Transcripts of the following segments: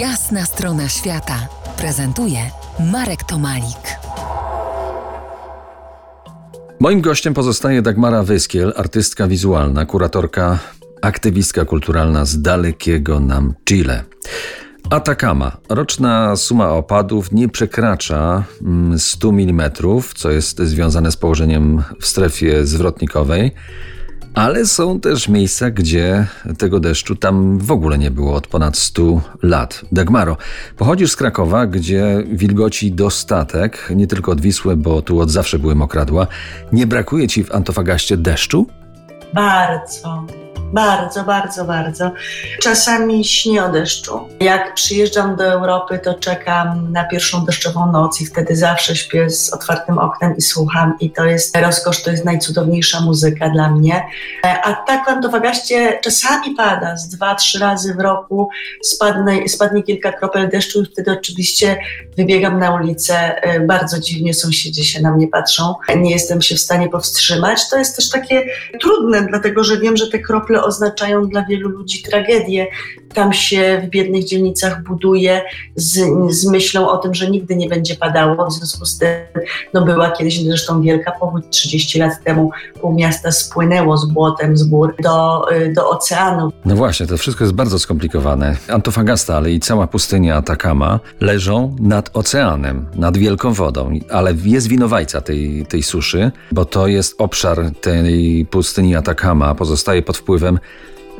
Jasna strona świata prezentuje Marek Tomalik. Moim gościem pozostaje Dagmara Wyskiel, artystka wizualna, kuratorka, aktywistka kulturalna z dalekiego nam Chile. Atacama. Roczna suma opadów nie przekracza 100 mm, co jest związane z położeniem w strefie zwrotnikowej. Ale są też miejsca, gdzie tego deszczu tam w ogóle nie było od ponad 100 lat. Dagmaro, pochodzisz z Krakowa, gdzie wilgoci dostatek, nie tylko od Wisły, bo tu od zawsze były mokradła. Nie brakuje ci w Antofagaście deszczu? Bardzo. Bardzo, bardzo, bardzo. Czasami śnię o deszczu. Jak przyjeżdżam do Europy, to czekam na pierwszą deszczową noc i wtedy zawsze śpię z otwartym oknem i słucham. I to jest rozkosz, to jest najcudowniejsza muzyka dla mnie. A tak w Antofagaście czasami pada, z dwa, trzy razy w roku spadnie, spadnie kilka kropel deszczu i wtedy oczywiście wybiegam na ulicę. Bardzo dziwnie sąsiedzi się na mnie patrzą. Nie jestem się w stanie powstrzymać. To jest też takie trudne, dlatego że wiem, że te krople oznaczają dla wielu ludzi tragedię. Tam się w biednych dzielnicach buduje z, z myślą o tym, że nigdy nie będzie padało. W związku z tym no była kiedyś zresztą wielka powódź 30 lat temu. Pół miasta spłynęło z błotem z gór do, do oceanu. No właśnie, to wszystko jest bardzo skomplikowane. Antofagasta, ale i cała pustynia Atacama leżą nad oceanem, nad wielką wodą, ale jest winowajca tej, tej suszy, bo to jest obszar tej pustyni Atacama, pozostaje pod wpływem wpływem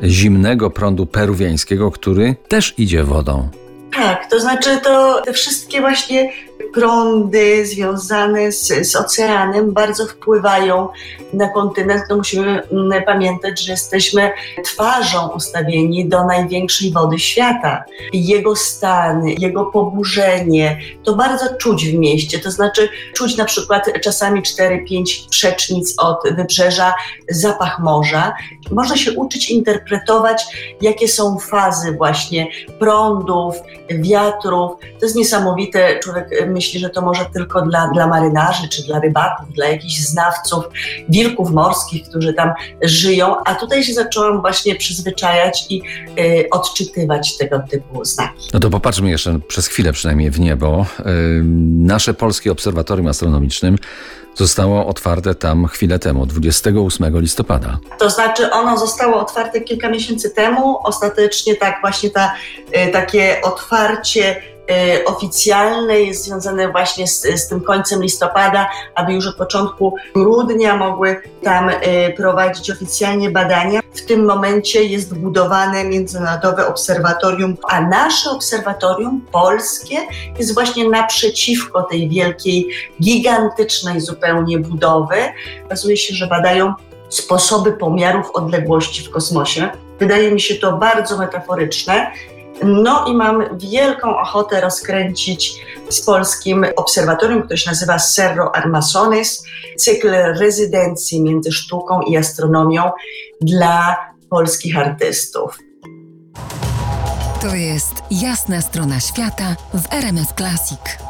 zimnego prądu peruwiańskiego, który też idzie wodą. Tak, to znaczy to te wszystkie właśnie prądy związane z, z oceanem bardzo wpływają na kontynent. No musimy mm, pamiętać, że jesteśmy twarzą ustawieni do największej wody świata. Jego stan, jego poburzenie, to bardzo czuć w mieście. To znaczy czuć na przykład czasami 4-5 przecznic od wybrzeża zapach morza. Można się uczyć interpretować, jakie są fazy właśnie prądów, wiatrów. To jest niesamowite. Człowiek myśli, że to może tylko dla, dla marynarzy, czy dla rybaków, dla jakichś znawców wilków morskich, którzy tam żyją, a tutaj się zaczęłam właśnie przyzwyczajać i y, odczytywać tego typu znaki. No to popatrzmy jeszcze przez chwilę przynajmniej w niebo. Y, nasze polskie obserwatorium astronomicznym zostało otwarte tam chwilę temu, 28 listopada. To znaczy ono zostało otwarte kilka miesięcy temu. Ostatecznie tak właśnie ta, y, takie otwarcie oficjalne jest związane właśnie z, z, tym końcem listopada, aby już od początku grudnia mogły tam y, prowadzić oficjalnie badania. W tym momencie jest budowane międzynarodowe obserwatorium, a nasze obserwatorium polskie jest właśnie naprzeciwko tej wielkiej, gigantycznej zupełnie budowy. Okazuje się, że badają sposoby pomiarów odległości w kosmosie. Wydaje mi się to bardzo metaforyczne no i mam wielką ochotę rozkręcić z polskim obserwatorium, które się nazywa Cerro Armazones, cykl rezydencji między sztuką i astronomią dla polskich artystów. To jest jasna strona świata w RMS Classic.